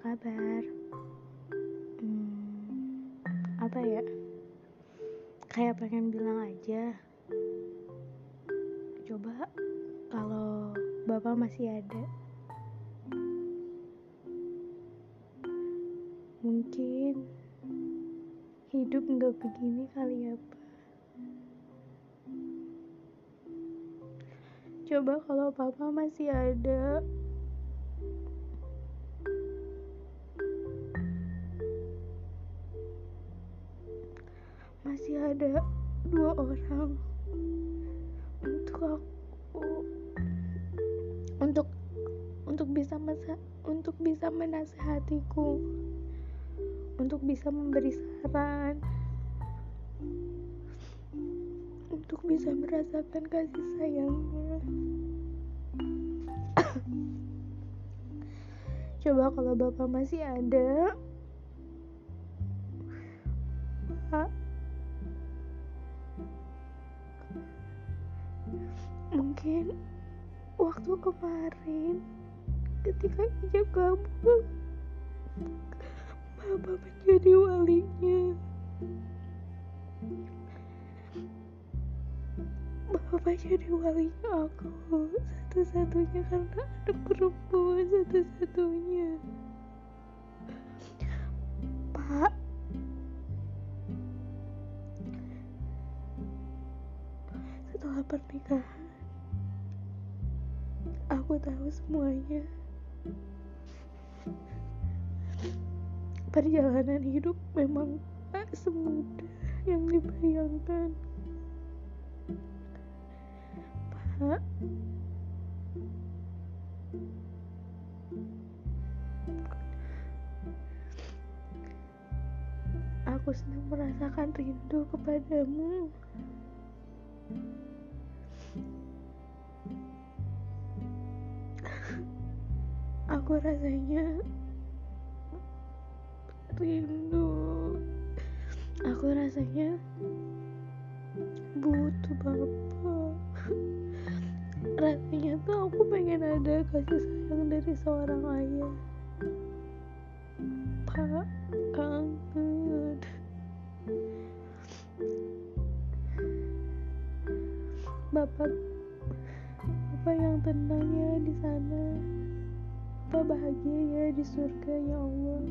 kabar? Hmm, apa ya? Kayak pengen bilang aja. Coba kalau bapak masih ada. Mungkin hidup nggak begini kali ya, Pak. Coba kalau papa masih ada. Ada dua orang. Untuk aku. Untuk untuk bisa masa untuk bisa menasehatiku. Untuk bisa memberi saran. Untuk bisa merasakan kasih sayangnya. Coba kalau bapak masih ada. Pak mungkin waktu kemarin ketika ijab kabul bapak menjadi walinya. Bapak jadi walinya aku. Satu-satunya karena anak perempuan satu-satunya. Pak. Setelah pernikahan aku tahu semuanya. Perjalanan hidup memang tak semudah yang dibayangkan. Pak. Aku sedang merasakan rindu kepadamu aku rasanya rindu. Aku rasanya butuh bapak. Rasanya tuh aku pengen ada kasih sayang dari seorang ayah. Pak kangen bapak bapak yang tenang ya di sana Bapak bahagia ya di surga ya Allah?